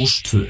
Rástvö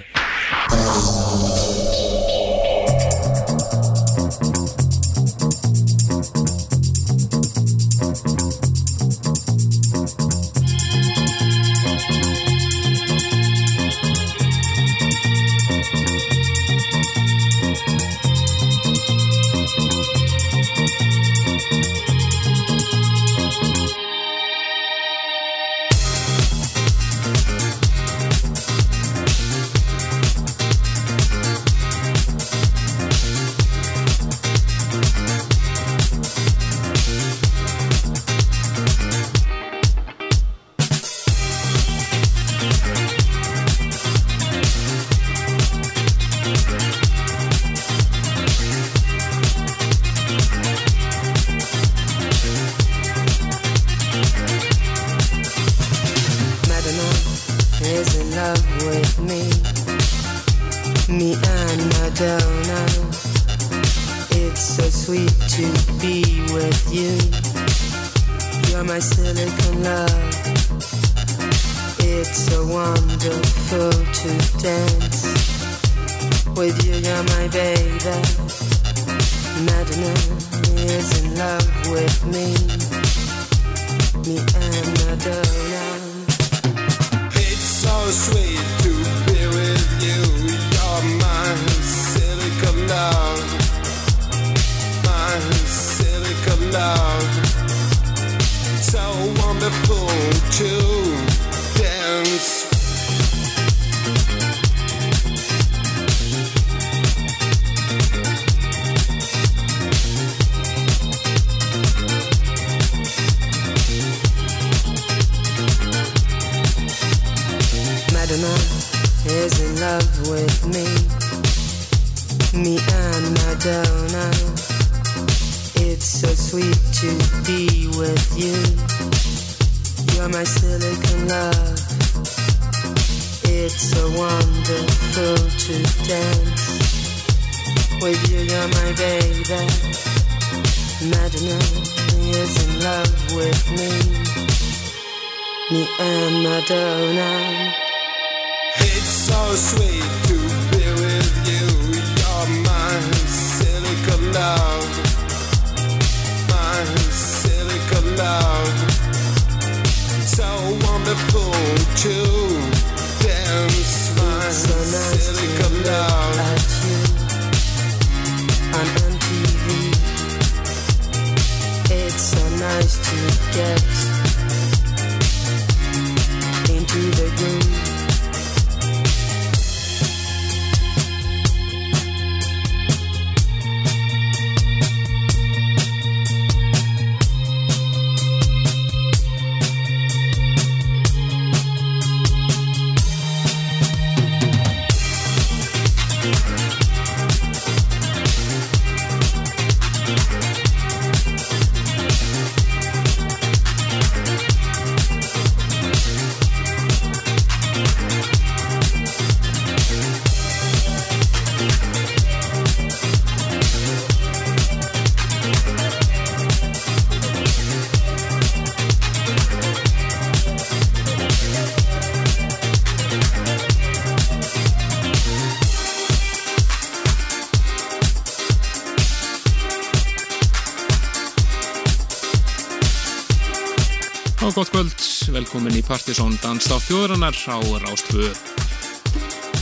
velkomin í Partisón Danstátt þjóðrannar á Rástvö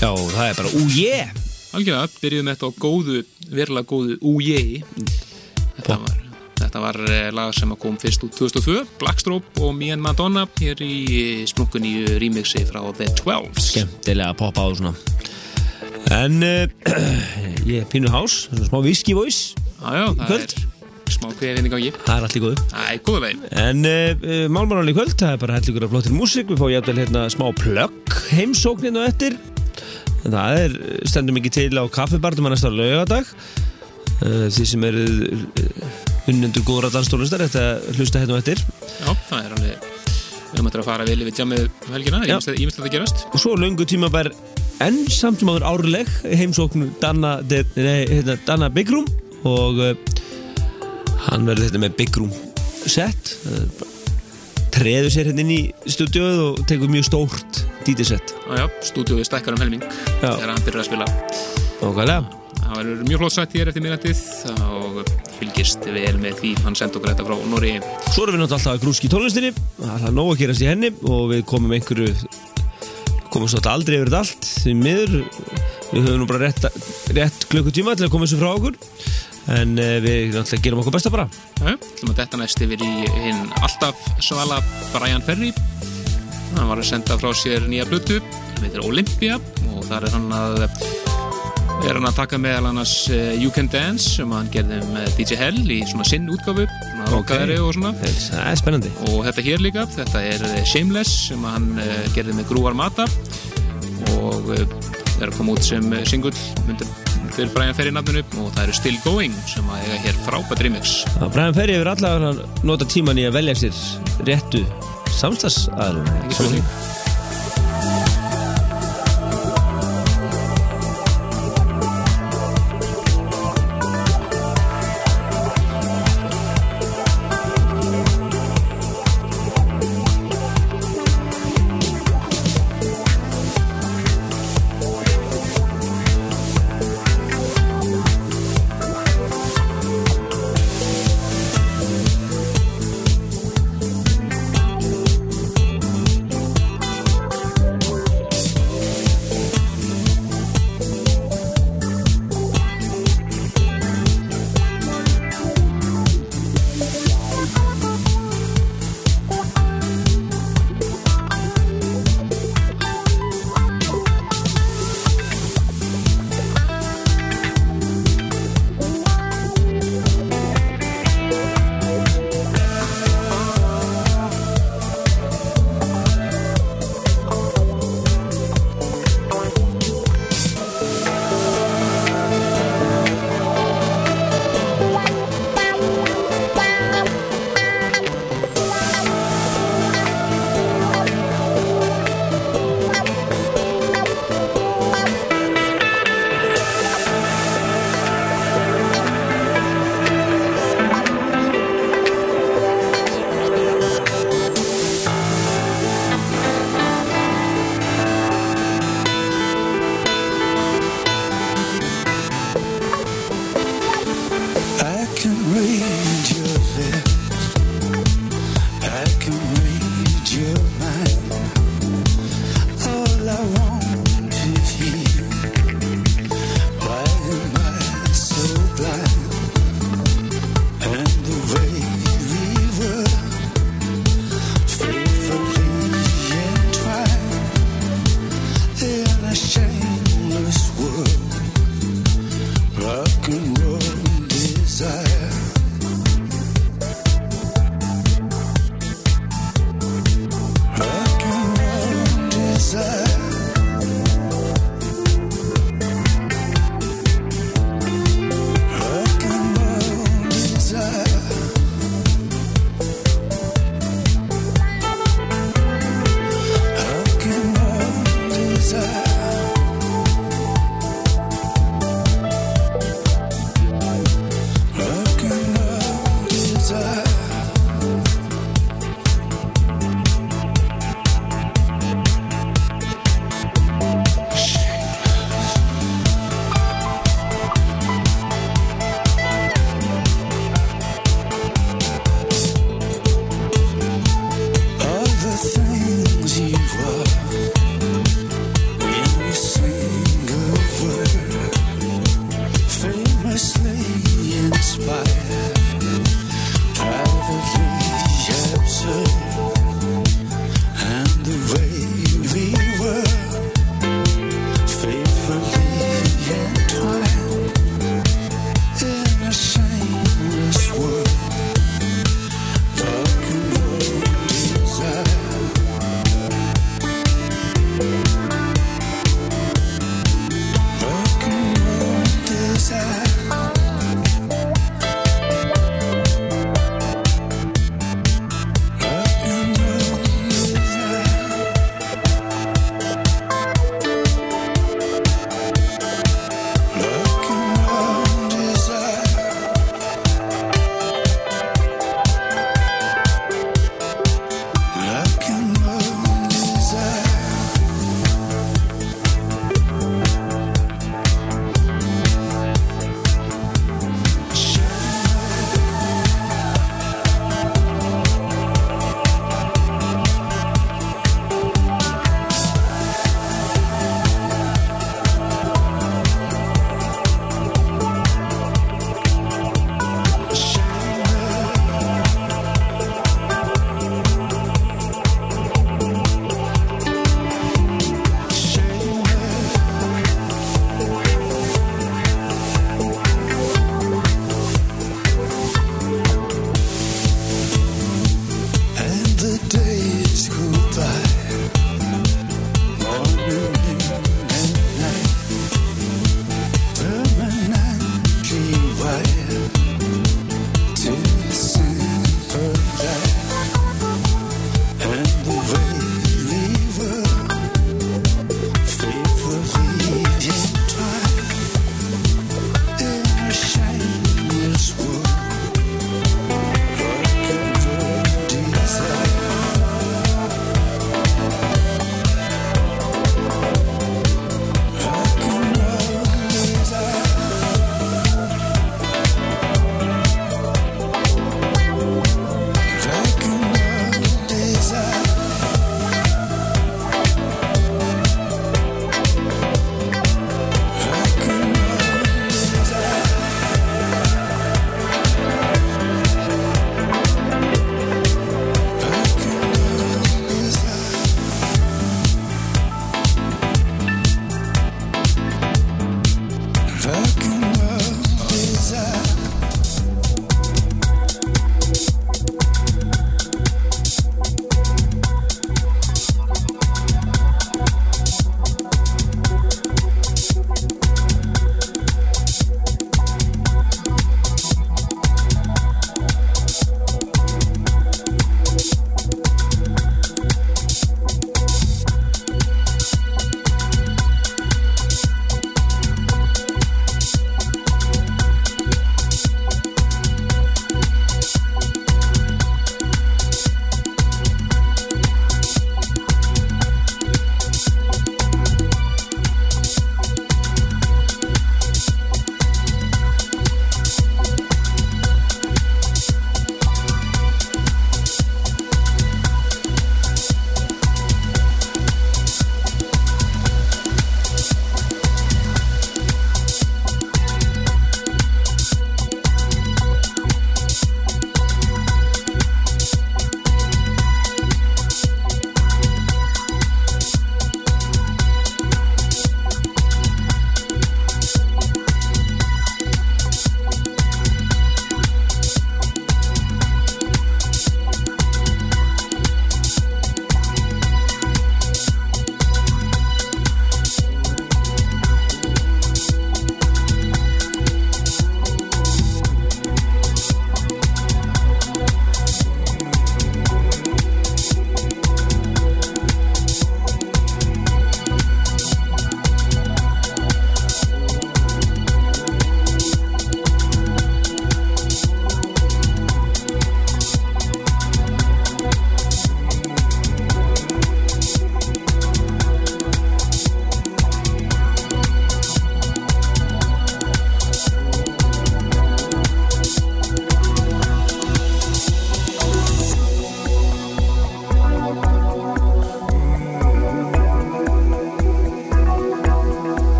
Já, það er bara újé Algjörða, byrjuðum þetta á góðu, verulega góðu Újé Þetta var, þetta var eh, lag sem kom fyrst út 2002 Blackstroke og Me and Madonna hér í eh, splunkunni remixi frá The Twelves. Skemmtilega að poppa á svona. En uh, ég er pínu hás svona Smá whisky voice. Jájá, það Kvöld. er smá kveðin í gangi. Það er allt í góðu. Æ, góða veginn En uh, málmannáli kvöld, það er bara hellingur af flottir músík. Við fáum jæfnvel hérna smá plögg heimsóknin og eftir. En Það er, stendur mikið til á kaffibartum að næsta laugadag uh, Þið sem eru unnendur góðra danstólustar Þetta hlusta hérna eftir. Já, það er alveg Við höfum að fara vel yfir tjámið um helgina. Það er ímyndilegt að gerast. Og svo löngu tímabær enn samt sem áður árleg heimsókn Danna, hérna, Danna Room og hann verður þetta með Big Room set uh, treður sér hérna inn í stúdíóið og tekur mjög stórt já, stúdíóið stækkar um helming Já. þegar hann byrjar að spila. Nákvæmlega Það verður mjög flott sætt hér eftir minnatið og fylgist vel með því hann sendi okkur þetta frá Nóri Svo erum við náttúrulega alltaf grúski tónlistinni. Er nóg að gerast í henni og við komum einhverju komum svo aldrei yfir allt því miður. Við höfum nú bara rétt, rétt klukkutíma til að koma þessu frá okkur en uh, við náttúrulega gerum okkur besta bara. Detta næst yfir í hinn alltaf svala Brian Ferry. Hann var að senda frá sér nýja blötu hann heitir Olympia og þar er hann að er hann að taka meðal annars uh, You Can Dance sem hann gerði með DJ Hell í svona sinn útgáfu svona rockaðari og svona. Það er spennandi. Og þetta hér líka, þetta er eh, Shameless sem hann gerði með Grúar Mata. Og uh, er að koma út sem singull myndir fyrir Brian Ferry nafninu og það eru Still Going sem að eiga hér frábært remix. Það Bræðan Ferri hefur allavega nota tíman í að velja sér réttu samstagsaðalum ekki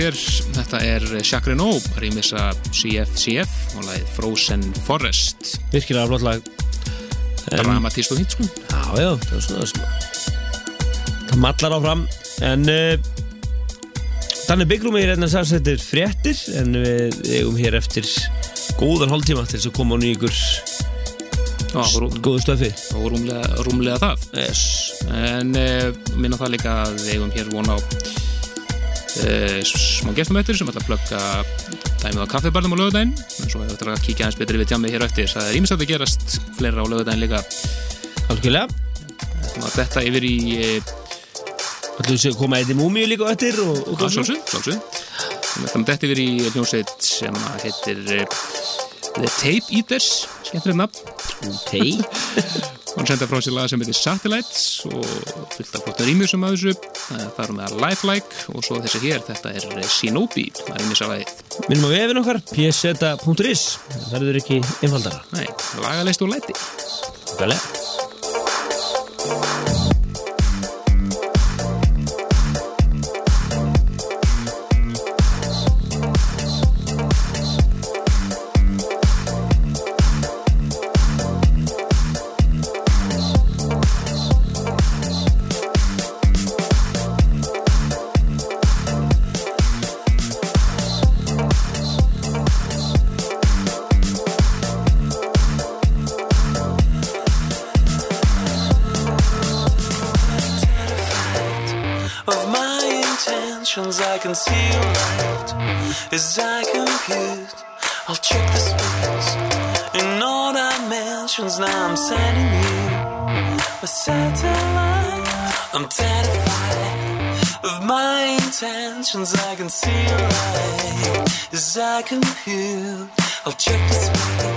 hér. Þetta er Jacques Renault, rýmisa CF-CF og lagið Frozen Forest. Virkilega flott lag Dramatíst og hitt, sko. Já, já, það er svona Það mallar áfram En uh, Þannig byggrúmi er hérna samsettir fréttir En við eigum hér eftir Góðan hálftíma til þess að koma á nýjur Góðu stöfi og rúmlega, rúmlega það. yes. En uh, minna það líka að við eigum hér von á uh, smá gestumættur sem ætla að plugga dæmið á kaffibarnum á lögudaginn en svo þetta að kíkja aðeins betri við tjammið hér eftir. Það er ímest að gerast fleira á lögudaginn líka. Algjörlega. Þetta yfir í Ætlum við að koma eitthvað múmíu líka eftir sjálfsög, þetta yfir í hljómsveit sem heitir uh, The Tape Eaters. Skemmtilegt nafn. Tei Hún senda frá sér laga sem heitir Satellites og fullt af flottar rýmjusum að þessu. Það er með Lifelike og svo þessi hér, þetta er Shinobi, það er sagaðið. Minnum á vefin okkar pseta.is Það verður ekki einfaldara Nei, lagalist og læti. Algjörlega of your light as I compute. I'll check the space in all dimensions. Now I'm sending you a satellite. I'm terrified of my intentions. I can see your light as I compute. I'll check the space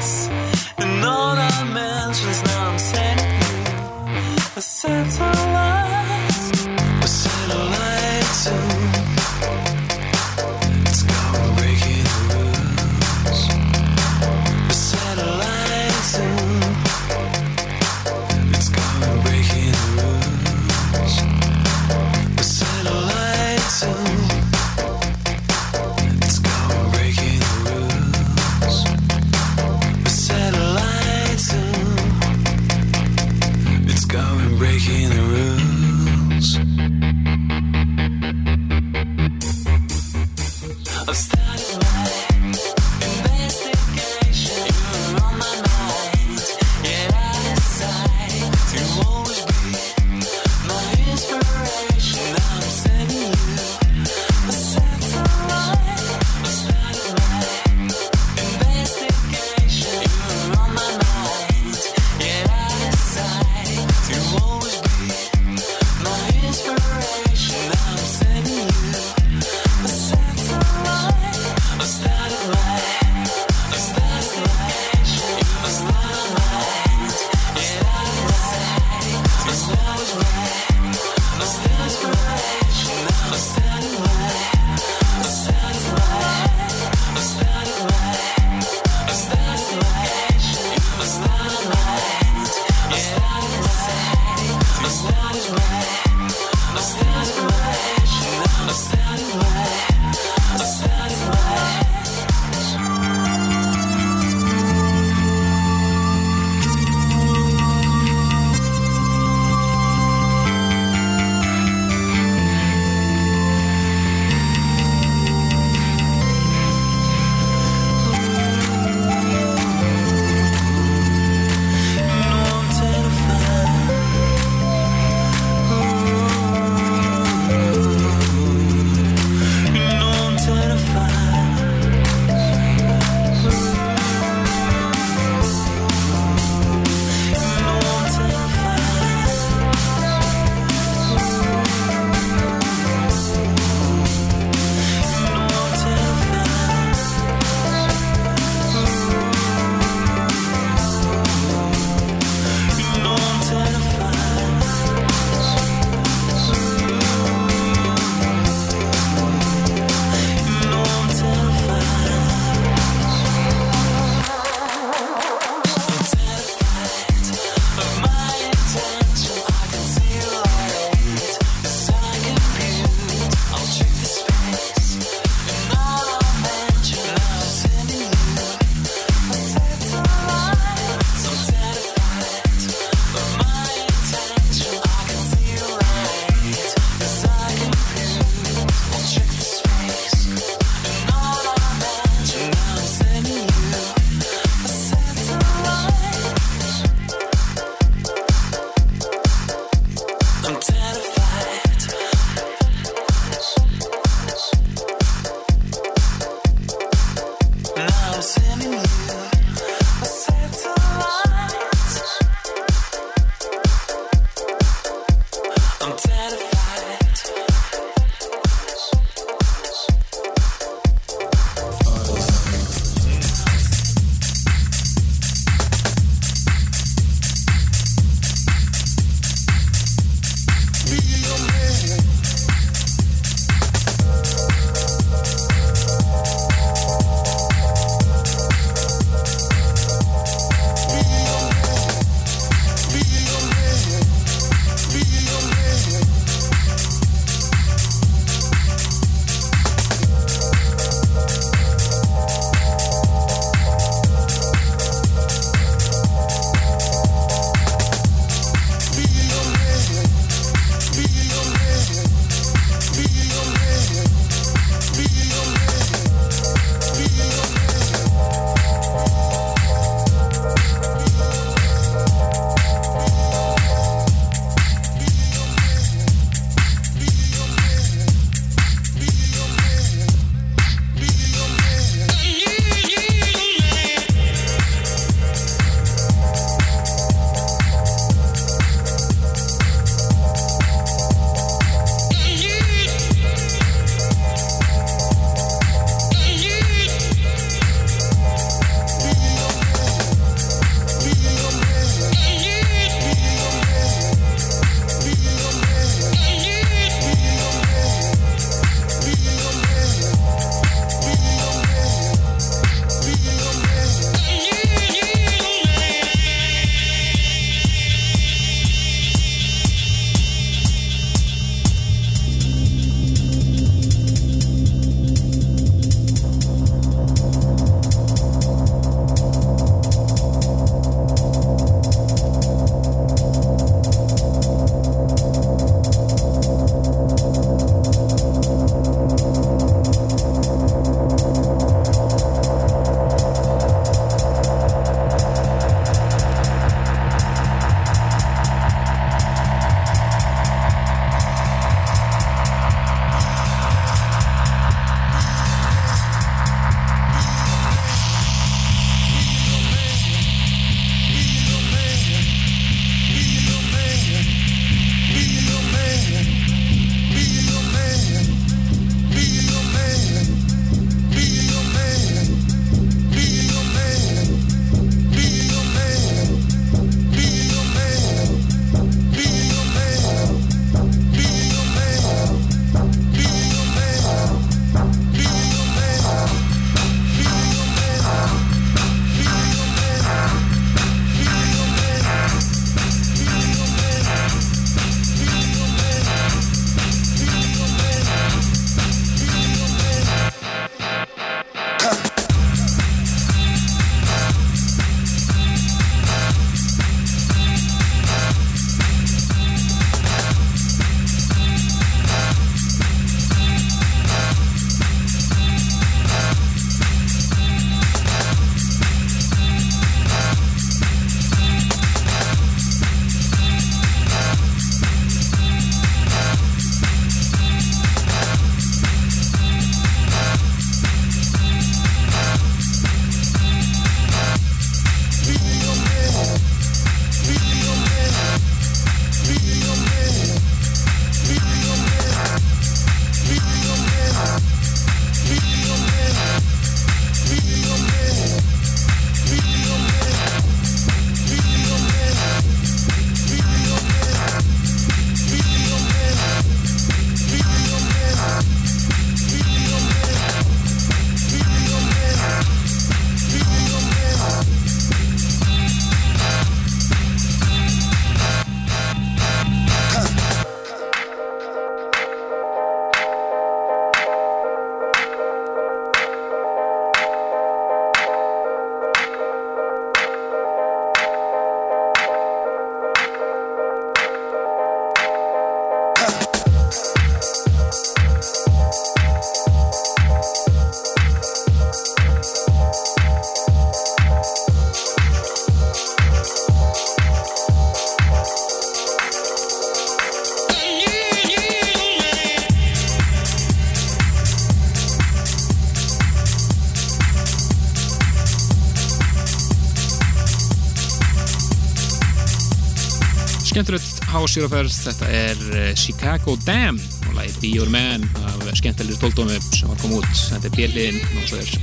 hásýraferð, þetta er eh, Chicago Dam og lagi Be Your Man af skemmtilegri tóldómi sem var komið út, þetta er björliðin og svo er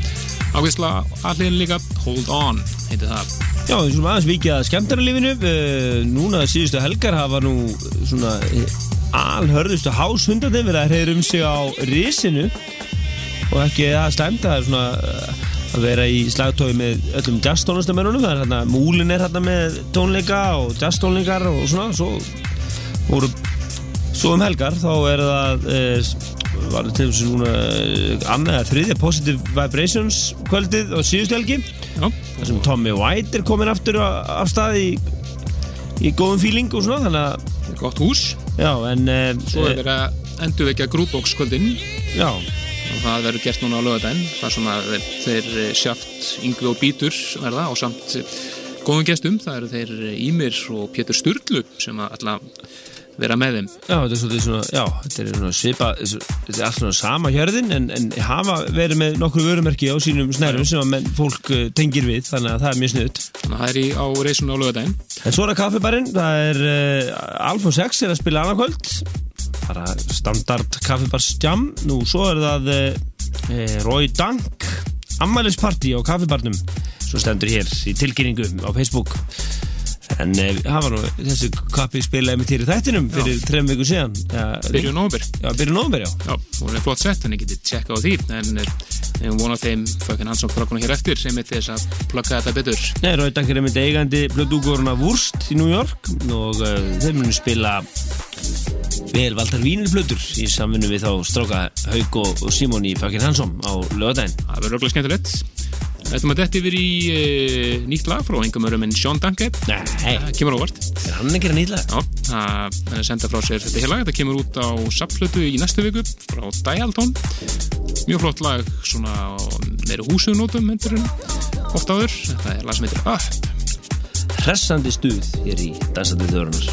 ákveðsla alliðin líka. Hold On, heitir það. Já, við skulum aðeins vikið að skemmtara lífinu Núna síðustu helgar hafa nú svona eh, alhörðustu háshundandi verið að hreyður um sig á risinu. Og ekki það stæmt það er svona eh, að vera í slagtói með öllum jazztónlistamennunum það er hérna, múlin er hérna með tónleika og jazztónleikar og svona svo, voru, svo um helgar þá er það e, var til þess að eh, annað eða þriðja Positive Vibrations kvöldið á síðustu helgi. Þar sem Tommy White er komin aftur af stað í, í góðum fíling og svona þannig að gott hús. Já en e, Svo er verið að endurvekja Grúbóks kvöldin. Já. Og það verður gert núna á lögadaginn þar sem að þeir eh, sjaft Yngvi og Bítur verða og samt eh, góðum gestum, það eru þeir eh, Ímir og Pétur Sturlu sem að alltaf vera með þeim. Já, þetta er svolítið svona, já, þetta er svona svipa, þetta er allt svona sama hjörðin en, en hafa verið með nokkur vörumerki á sínum snerfum sem að menn, fólk uh, tengir við, þannig að það er mjög sniðut. þannig að það er í, á reysunum á lögadaginn En svo er það kaffibarinn, það er uh, Alfa 6 er að spila annarkvöld, bara standard kaffibars-jam, nú svo er það uh, Rói Dank, ammælisparti á kaffibarnum, svo stendur hér í tilkynningu á Facebook. En uh, það var nú, þessi kappi spilaði með týri þættinum fyrir trefn viku síðan. Byrju nómber Já, byrju nómber, já. Já, og það er flott sett, þannig getið tjekka á því en eh, erum vonað þeim Fökkin Hansson plökkunum hér eftir sem er þess að plökka þetta betur Nei, Rauðdankar er myndi eigandi blöðúgóruna Wurst í New York og uh, þeir munu spila vel Valtar Vínilblöður í samvinnu við þá stráka Haug og, og Simon í Fakir Hansson á lögadaginn. Það verður röglega skemmtilegt Þetta maður dætt yfir í e, nýtt lag frá engum örum en Sean Danke Nei, Það kemur á vart er hann ekki að nýla? Já, það að senda frá sér þetta lag. Þetta kemur út á sapplötu í næstu viku frá Dialton Mjög flott lag svona á meiri húsunótum hendur en oft áður. Þetta er lag sem heitir Up. Hressandi stuð hér í Dansandi þjórunar.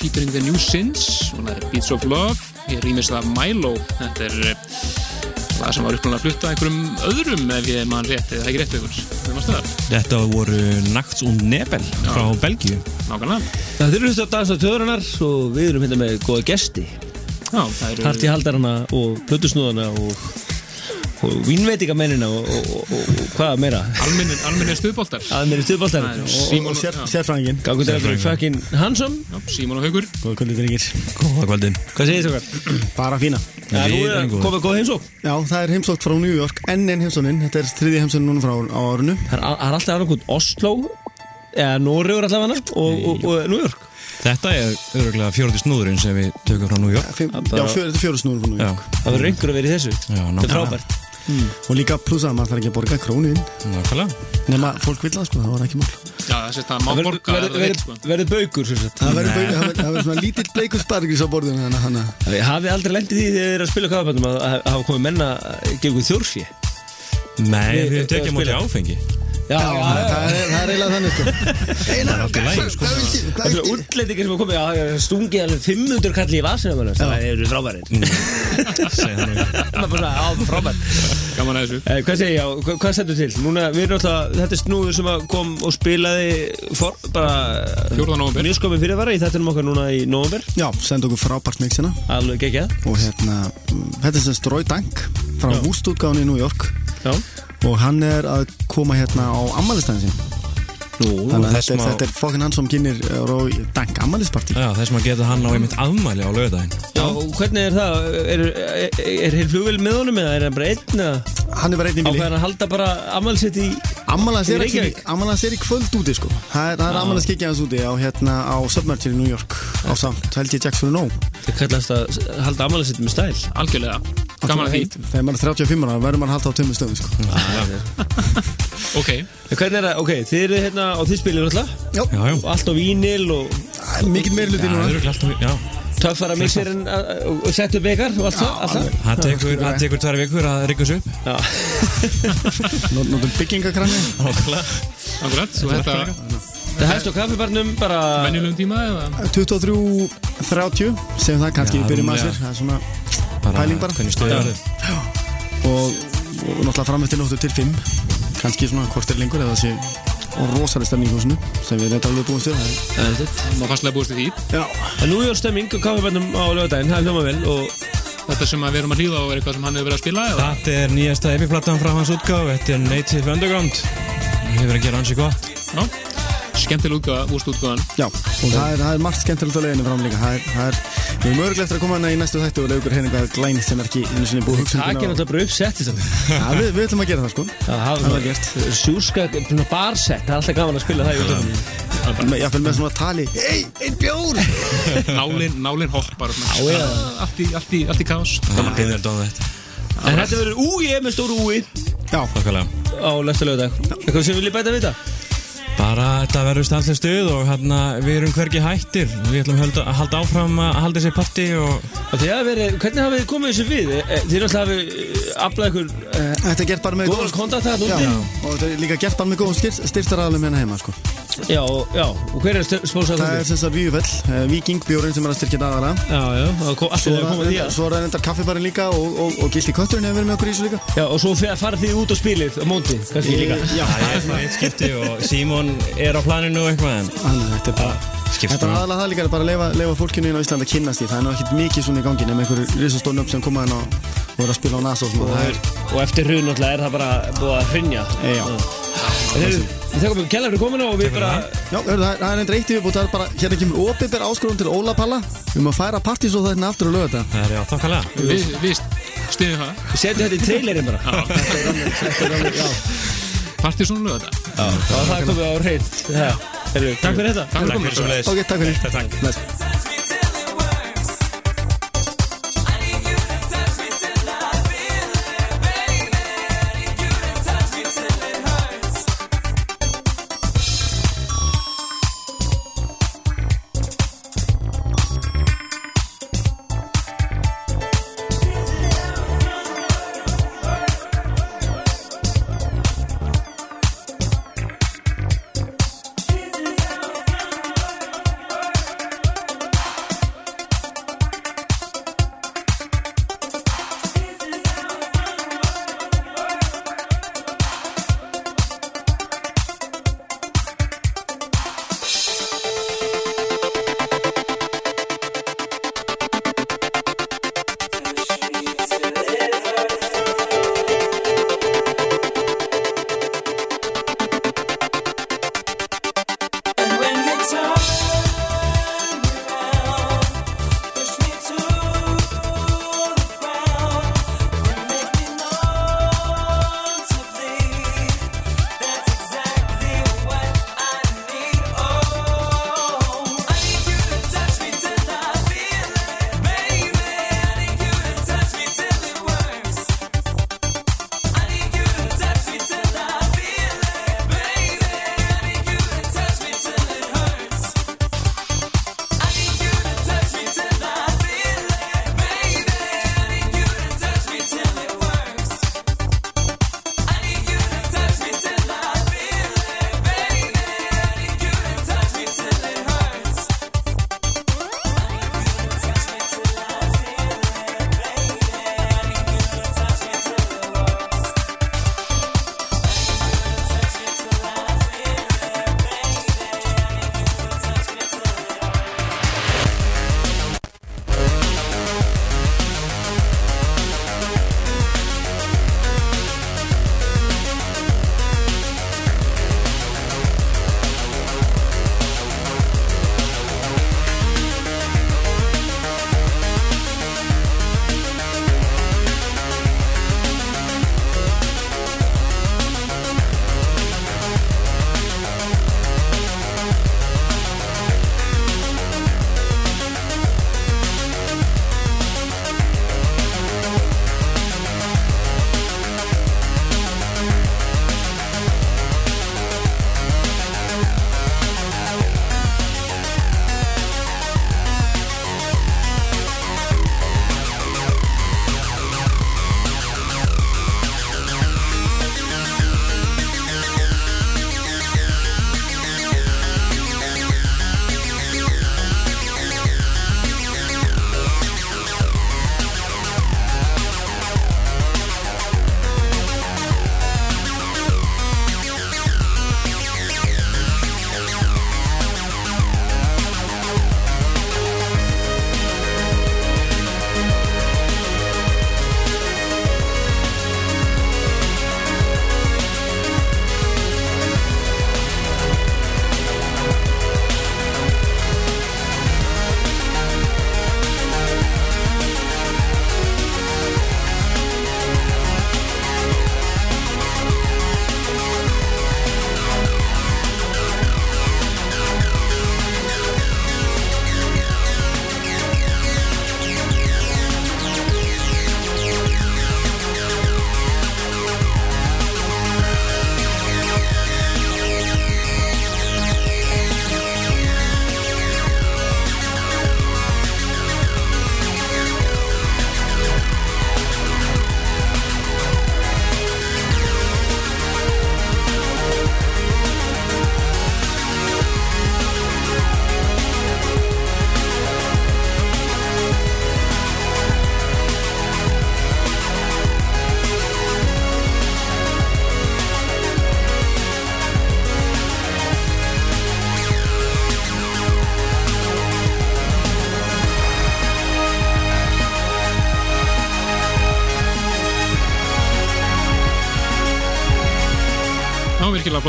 Featuring the New Sins og það er Beats of Love ég rýmist það Milo. Þetta er það sem var uppnáðlega að flutta einhverjum öðrum ef ég man rétt eða ekki rétt stöðar, Þetta voru Nachts und Nebel frá Belgíu. Nákvæmlega. Það eru hlustu að dansa töðurinnar og við erum hérna með góða gesti. Já, það eru Parti haldarana og plötusnúðana og, og vínveitingamennina og, og, og, og hvað meira? Almennir, almennir stuðbóltar Það er og sérfræðingin gangur til að vera fucking handsome já, Símon og Haugur Góða kvöldið drengir. Góða kvöldin. Hvað segir þið okkar? Bara fína. Er nú Við erum að koma góð heimsók Já, það er heimsótt frá New York Enn einn heimsónin Þetta er þriði heimsónin núna frá á árunu Það er það er alltaf annarkot Oslo eða Noregur allavega og, og, og New York. Þetta er öruglega fjórði snúðurinn sem við tökum frá New York. Já, fjör, þetta er fjóru snúður frá New Já, York. Það verður einhver að vera í þessu. Já, Það er nákvæmlega frábært Og líka pluss að maður þarf ekki að borga Nákvæmlega Nema fólk vil það sko, það var ekki mál Já, það má Það verður- borga verður- sko. sagt. Það verður svona lítill bleikur spargis á borðinu að að Þið hafið aldrei lendið því þegar þið eru að spila kafabændum að að hafa komið menna gegn þjórfí Nei, Við- við við tekið á móti spila. áfengi Já, Já, það er, það er eiginlega þannig sko Einar, sko. hvað viltu? Það er viltu? útlendingar sem hafa komið að stungið alveg 500 kalli í vasinu mann, það eru frábærir Segði það ekki. Er bara á, frábær Gaman að þessu Eh, Hvað segir ég á, hvað, stendur til? Núna, við erum alltaf, þetta er snúður sem að kom og spilaði for, bara 4. nóvember. Mjög skomið fyrirvara í þettinum okkar núna í nóvember Já, senda okkur frábært mixina Alveg geggjað Og hérna, mm, þetta er sem Strói Dank Frá hústútgáðan í New York Já Og hann er að koma hérna á ammælistæðin sin Nú, Þannig að þetta, er- þetta er fokkin hann sem kynir Rói Dank ammælisparti Já, þess maður geta hann á einmitt afmæli á og hvernig er það? Er, er, er hér flugvel með honum eða er hann bara einn Hann er bara einn í bíli. Að halda bara ammælsitt í Reykjavík? Ammælans er í kvöld úti sko. Það er, það er ammælans kikið hans úti á, hérna, á Submerger í New York Á samt, held ég Jacks for no Það kallast að halda ammælsitt með stæl Algjörlega, gaman að því. Þegar maður er 35 ára verður maður að halda á tömmu stöðum sko. Er? Ok, þið eru hérna og þið spilir alltaf Já, Já, já. Og allt á vínil er mikið meiri hluti Já, núna töffara mixerinn uh, og og sett upp ykkar og allt það allt það? Tekur, það tekur tvær vikur að rigga þessu upp. Já. Nó- Nótum byggingakranni Nákvæmlega. Akkurat Það hefst á kaffibarnum bara venjulegum tíma eða? 23.30 Segjum það, kannski byrjum að sér. Það er svona Bara Pæling bara. Og, og náttúrulega framöftir nóttu til 5 kannski svona hvort er lengur eða sé og rosalega stemning í húsinu sem við reynda alveg búin stuð Það er. Má fastlega búist í því. Já, En nú er stemming á kaffibarnum á lögadaginn, það er hljóma vel og Þetta sem að við erum að hlýða á er eitthvað sem hann hefur verið að spila eða? Þetta er nýjasta epiplatan frá hans útgáf Þetta er Native Underground. Hann hefur að gera hansi gott Já, skemmtileg útgáða, úrst útgáðan já, og það er, það er margt skemmtilegt á leiðinu fram líka. Það er, það er, við erum örglega eftir að koma hana í næstu þættu og leiða ykkur hérna eitthvað glænit sem er ekki einu sinni búið það er náttúrulega bara uppsett Já, við, við ætlum að gera það sko. Það það gert. Sjúska, svona barsett, það er alltaf gaman að spila það í útlöfum með, svona tali. Ei, einn bjór! Nálin, nálin hoppar Já, já. Allt í, er þetta. En þetta verður úi með stóru úi. Já, Nákvæmlega á næsta lögadag Eitthvað sem viljið bæta við þetta? Bara þetta verður stannslega stuð og hérna við erum hvergi hættir Við ætlum að halda, að halda áfram að halda þessi parti og Og þið hafa verið, hvernig hafið þið komið þessu við? Eh, eh, Þið náttúrulega hafið aflað ykkur þetta er gert bara með góðan kontakt og þetta er líka gert bara með góðum styrt, styrtaraðalum hérna heima sko. Já, já, og hver er spónsað Það er það? sem sagt Víufell, uh, Viking bjórin sem er að styrkja daðara Já, já, það kom- allt Svo er að koma því er að svo er það endar kaffibarinn líka og, og, og Gildi Kötturinn hefur verið með okkur í þessu líka. Já, og svo fer- farið þið út á spilið á móti, kannski líka. Já, Það er svona eitt skipti og Símon er á planinu og eitthvað en þannig að þetta er bara skipst Þetta er bara aðalega það líka bara að leifa, leifa fólkinu inn á Íslandi að kynnast því. Það er nú ekkert mikið svona í gangi nema einhverju risastónu upp sem koma inn og Það er, eftir hrun náttúrulega er það bara búið að hrinja já, við þakkum við kellar fyrir kominu og við bara já hörðu, það, er- það er einn reytti viðbútt Það er bara, hérna kemur opið áskorun til Óla Palla. Um að færa partís og þetta aftur að löga þetta Það er já, þokkalega. Við, við stiðum það. Við setjum þetta í trailerinn bara. Partysón lögða þetta Og það komið á Heyrðu, Takk fyrir þetta. Takk fyrir leiðis Ok, takk fyrir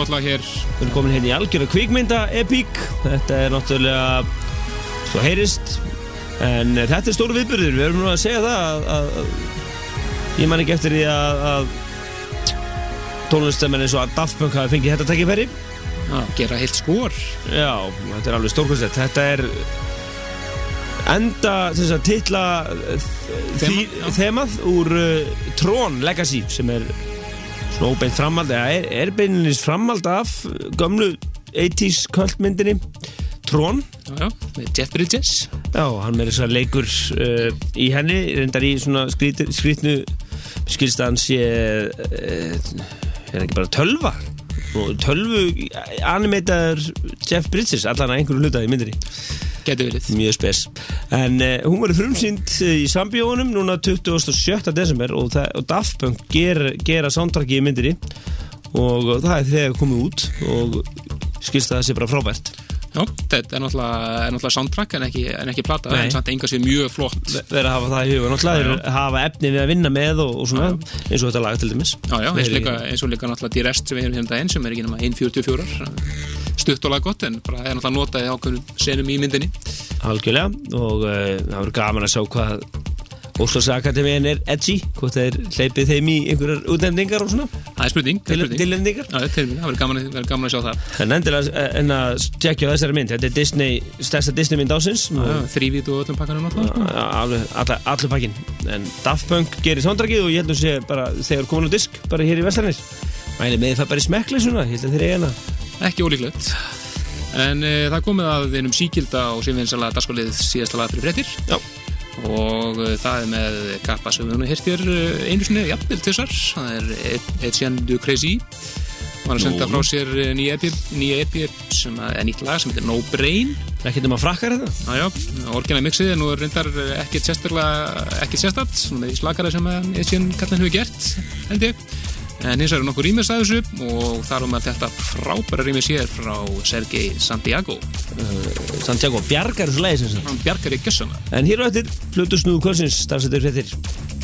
lag hér. Við erum komin hérna í algjöra kvikmynda epík Þetta er náttúrulega svo heyrist En þetta er stóru viðbyrður Við erum nú að segja það að, að, Ég man ekki eftir því að, að tónlistamenn eins og Daft Punk hafi fengið þetta takkifæri að gera heilt skor. Já, þetta er alveg stórkvæmstætt Þetta er enda þess að já. þemað úr uh, Tron Legacy sem er óbeint framhald eða er, er beinilins framhald af gömlu 80s kvöldmyndinni Tron Já, já, Jeff Bridges. Já, hann með þess að leikur uh, í henni, reyndar í svona skrít, skrítnu skilst að hann sé uh, er ekki bara tölva? Og tölvu animator Jeff Bridges, allan að einhverju hlutaði myndinni Geti verið mjög spes en uh, hún verður frumsýnd uh, í sambíónum núna 27. desember og, það, og Daft Punk ger, gera soundtracki í myndinni og það er þegar komið út og skilst að það sé bara frábært Já, þetta er náttúrulega, er náttúrulega soundtrack en ekki, en ekki plata, Nei. en samt enga sér mjög flott. Verður að hafa það í huga. Náttúrulega, Já, þeir hafa efni við að vinna með og, og svona, eins og þetta lag til dæmis. Já, já, eins og líka, eins og líka náttúrulega Die Rest sem við erum hérna daginn sem er ekki nema 1.44 stutt og lag gott en bara er náttúrulega notað í ákveðnum senum í myndinni. Algjörlega og uh, það verður gaman að sjá hvað Óslagsakademíin er edgy hvort þeir hleypið þeim í einhverjar útnefningar og svona, Það er spurning, það er spurning. tilnefningar er það verður gaman, gaman að sjá það. En endilega eh, en að tjekkja þessari mynd þetta er Disney, stærsta Disney mynd ásins Þrývít og öllum pakkanum náttúrulega sko. allir pakkin en Daft Punk gerir soundtrackið og ég held að sé bara þegar komin á disk, bara hér í Vestlarnir mæli með það bara í smekli svona ég held að þeir eiga hana. Ekki ólíklegt. En e, það er komið að einum síkilda og sem og e, það er með kappa sem við nú hirtir einu sinni, jafnvel tvisar það er Sheeran Du Crazy. Var að senda Nú. frá sér eh, nýja EP, nýja EP sem að- er nýtt lag sem heitir No Brain. Ekki nema frakkar þetta? Já, orginal mixið er nú reyndar ekkert sérstaklega, ekkert sérstætt, svona í slakara sem að Etienne Kallin hefur gert, held ég. En hins vegar er nokkuð rýmis að þessu og þar um að þetta frábæra rýmis hér frá Sergei Santiago. Santiago Bjargar sagt Hann bjargar í gjössana. En hér á eftir, Plutus Snúðu Kvölsins, stafsettur fréttir.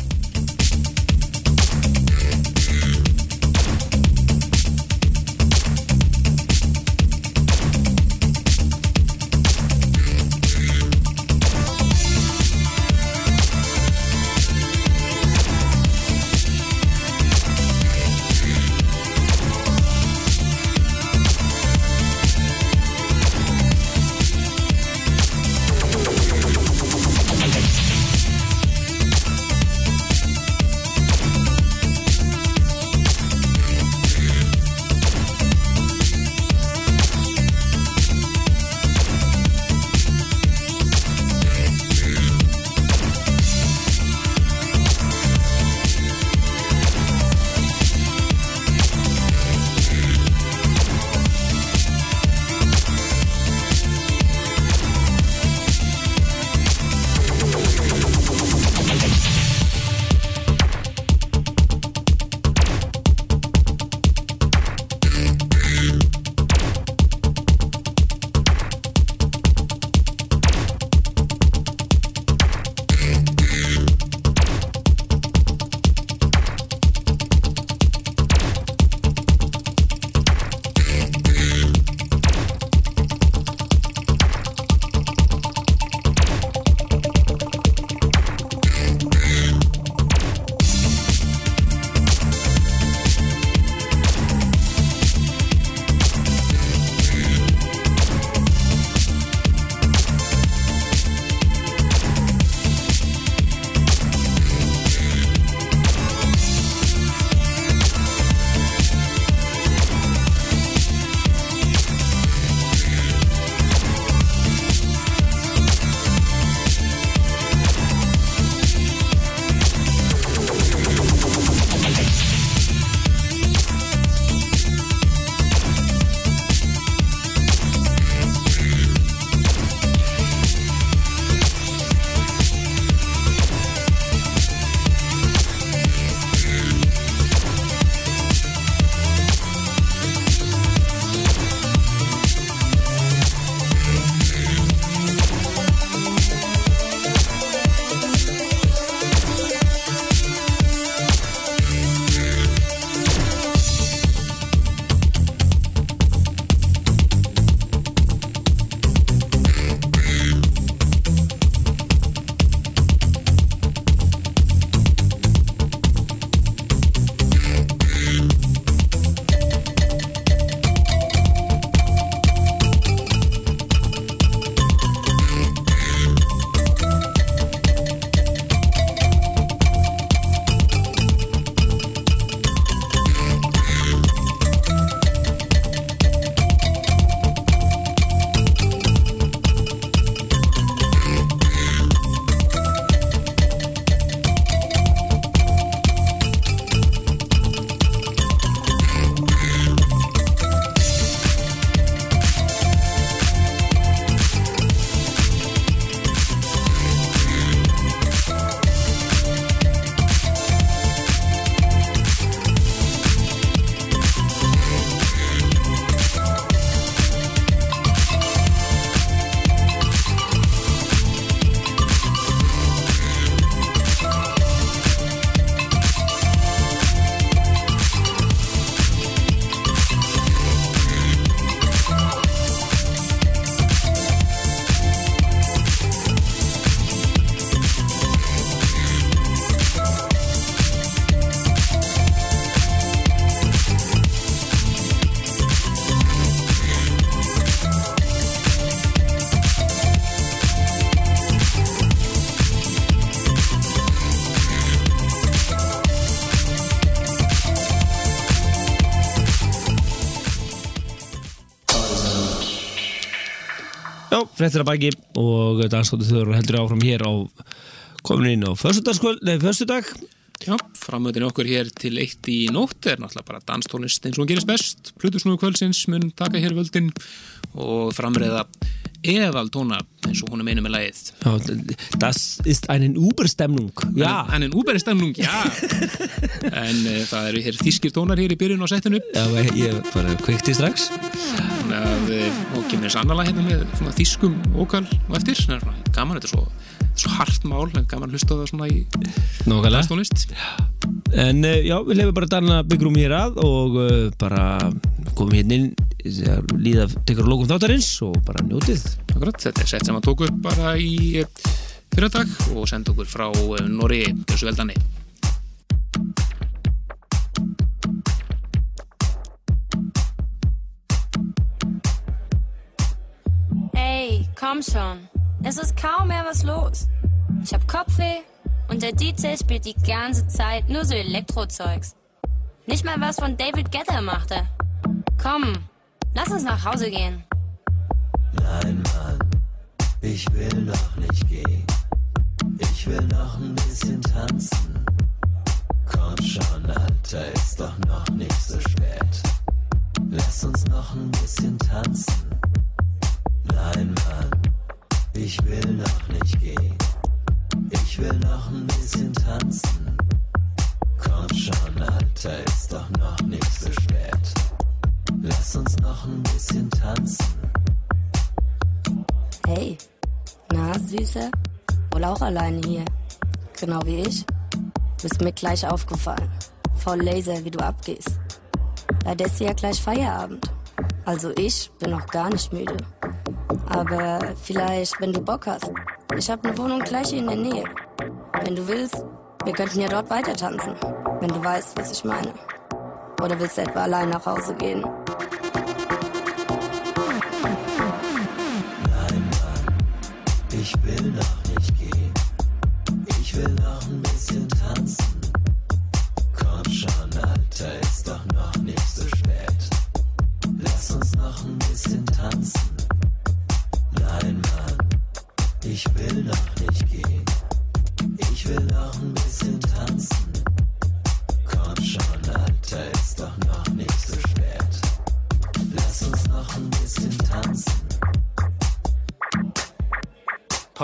Já, fréttir að baki og danstóttu þjóður heldur áfram hér á komin inn á föstudagskvöld, nei, föstudag Já, framöðin okkur hér til eitt í nótt er náttúrulega bara danstónlist eins og hún gerist best. Plutusnúi kvöldsins mun taka hér völdin og framreiða eðaltóna eins og hún er meinu með lagið. Já, das ist einen Uberstemnung Já, En en úbæri stemnung, já. en e, það eru hér þýskir tónar hér í byrjun á settinu. Já, ég bara kveikti strax Þannig að kemur þess annarlega hérna með svona þýskum ókal og eftir. Það er svona gaman, þetta er svo, svo hart mál, en gaman hlusta það svona í danstónlist. En uh, já, við lefum bara Danna byggjum hér að og uh, bara komum hérna inn þegar líða tekur að lókum þáttarins og bara njótið Akkurat, þetta er sett sem að tóku upp bara í fyrradag og senda okkur frá eh, Norri, þessu veldanni. Ey, komm schon. Es ist kaum mehr was los. Ich hab Kopfweh und der DJ spielt die ganze Zeit nur so Elektrozeugs. Nicht mal was von David Guetta machte. Komm, lass uns nach Hause gehen. Nein, Mann, ich will noch nicht gehen. Ich will noch ein bisschen tanzen. Komm schon, Alter, ist doch noch nicht so spät. Lass uns noch ein bisschen tanzen. Nein, Mann, ich will noch nicht gehen. Ich will noch ein bisschen tanzen. Komm schon, Alter, ist doch noch nicht so spät. Lass uns noch ein bisschen tanzen. Hey, na, Süße? Wohl auch alleine hier. Genau wie ich. Bist mir gleich aufgefallen. Voll Laser, wie du abgehst. Leider ist ja gleich Feierabend. Also ich bin noch gar nicht müde. Aber vielleicht, wenn du Bock hast. Ich habe eine Wohnung gleich in der Nähe. Wenn du willst, wir könnten ja dort weiter tanzen. Wenn du weißt, was ich meine. Oder willst du etwa allein nach Hause gehen?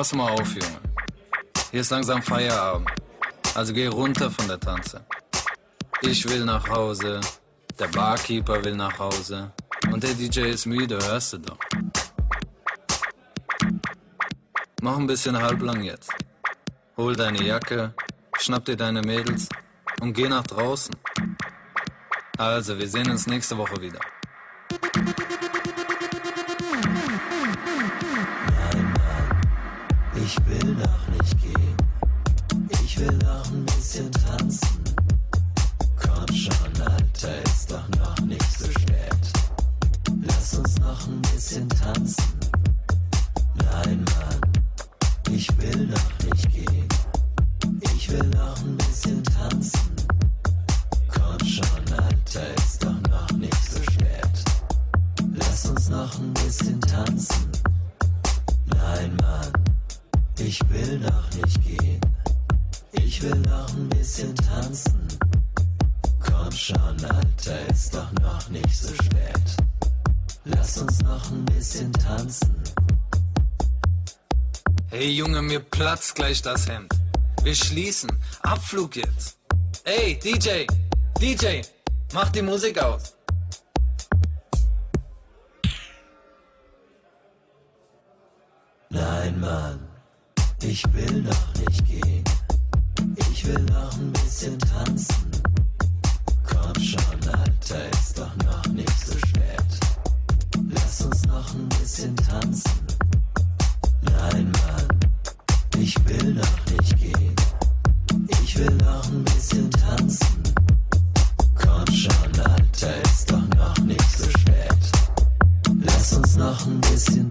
Pass mal auf, Junge. Hier ist langsam Feierabend. Also geh runter von der Tanze. Ich will nach Hause. Der Barkeeper will nach Hause. Und der DJ ist müde, hörst du doch. Mach ein bisschen halblang jetzt. Hol deine Jacke, schnapp dir deine Mädels und geh nach draußen. Also, wir sehen uns nächste Woche wieder. Ich will mir platzt gleich das Hemd. Wir schließen. Abflug jetzt. Ey, DJ, DJ, mach die Musik aus. Nein, Mann, ich will noch nicht gehen. Ich will noch ein bisschen tanzen. Komm schon, Alter, ist doch noch nicht so spät. Lass uns noch ein bisschen tanzen. Nein, Mann, ich will noch nicht gehen. Ich will noch ein bisschen tanzen. Komm schon, Alter, ist doch noch nicht so spät. Lass uns noch ein bisschen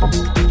Bye.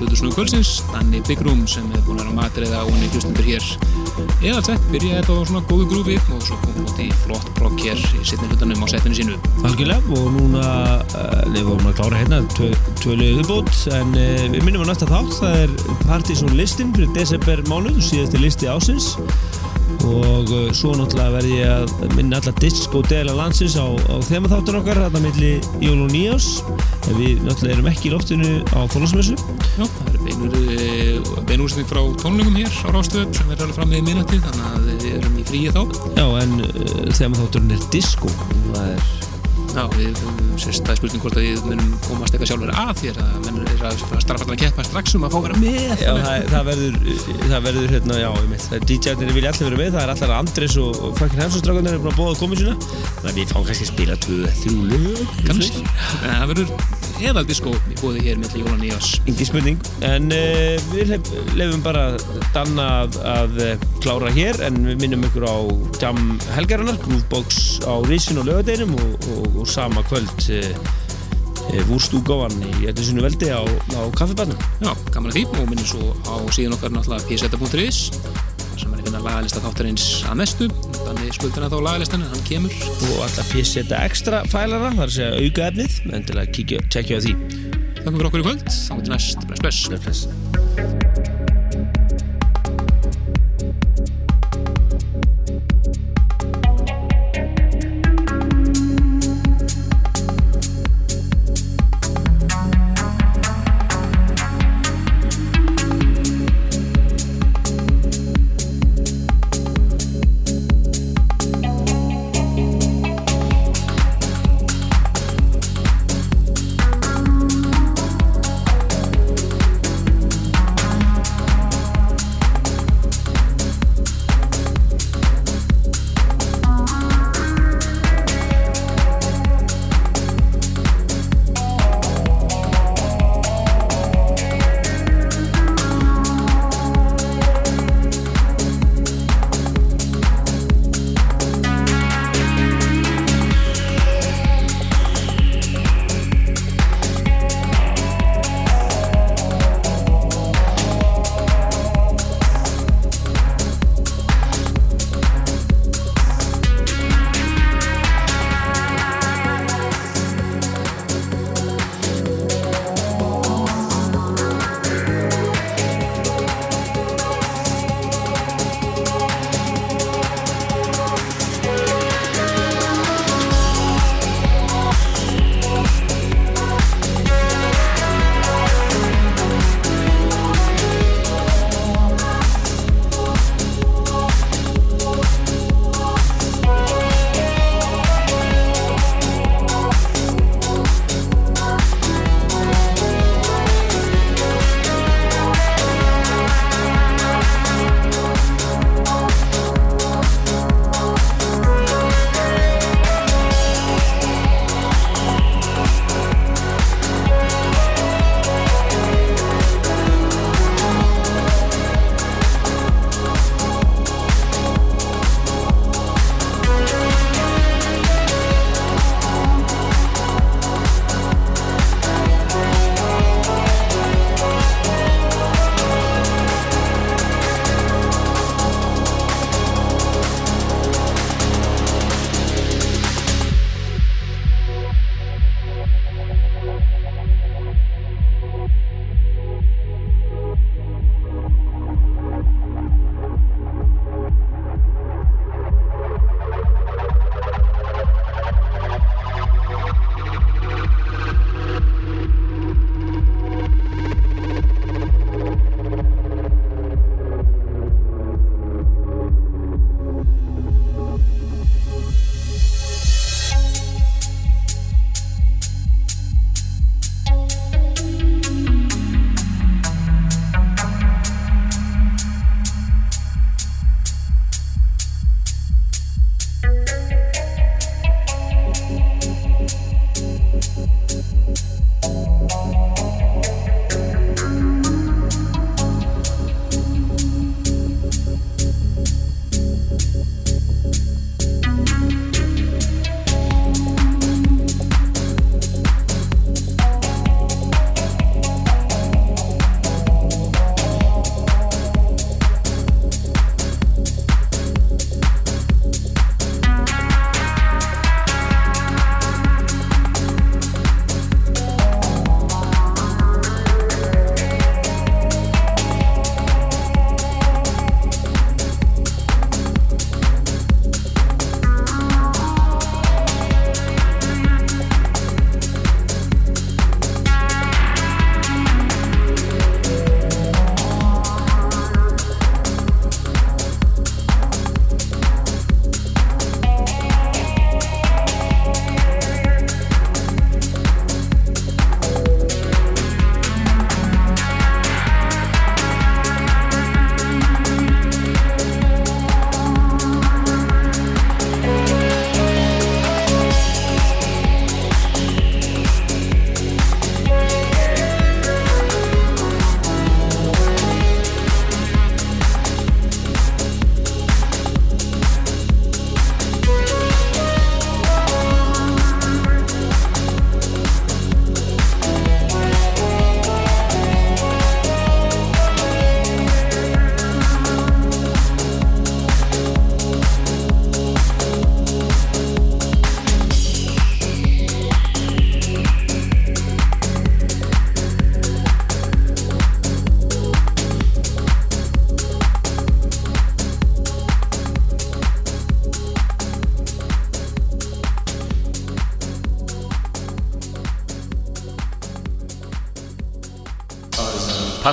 Plutusnúi kvöldsins Danni Room sem er búin að vera matriða og henni hlustundur hér. Eða sett, byrjaði þetta á svona góðu grúfi og svo kom út í flott brokk hér í setni hlutanum á setinu sínu. Algjörlega og núna uh, við vorum að klára hérna tvö, tvö liðu bót en uh, við minnum á næsta þátt það er Partizón listin fyrir desember mánuð síðasti listi ásins og uh, svo náttúrulega verði ég að minna alla disco-dela landsins á, á þemaþáttur okkar þarna milli jól og nýjás en við náttúrulega erum ekki í loftinu á fólksmessu Já, það er beinur, beinúrsting frá tónlingum hér á Rástfö sem er alveg fram með minnati þannig að við erum í fríi þá. Já, en uh, þemaþátturinn er disco. Það er Já, við, sérst, það er spurning hvort að við munum komast eitthvað sjálfur að þér að menn er að starfa að keppa strax um að fá að vera með Já, það, það verður, það verður hérna, já, ég mitt, DJ-arnir vilja allir vera með, það er allir Andres og, og fucking Hemsóstrákarnir er búin að bóða að koma sína, þannig að við fáum kannski að spila 2-3 lög, kannski, en það verður eða disko í bóði hér með Jólan Nýjás. Engi spurning, en uh, við lef, lefum bara Danna að, að eh, klára hér, en við minnum ykkur á Jam Helgarinnar, Groovebox á Rísin og lögadeinum og, og, og sama kvöld uh, vúrstúgávan í öllu sinu veldi á, á kaffibarnum. Já, gaman að því og minnum svo á síðan okkar náttúrulega pseta.is sem er að finna lagalista þáttarins að mestu. Þannig skuldina þá lagalistan en hann kemur. Og alltaf pisseta ekstra fælara þar að segja auka efnið. En til að kíkja, tjekkja á því. Takk fyrir okkur í kvöld, þá til næst bless bless, bless, bless.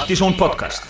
Practice on Podcast.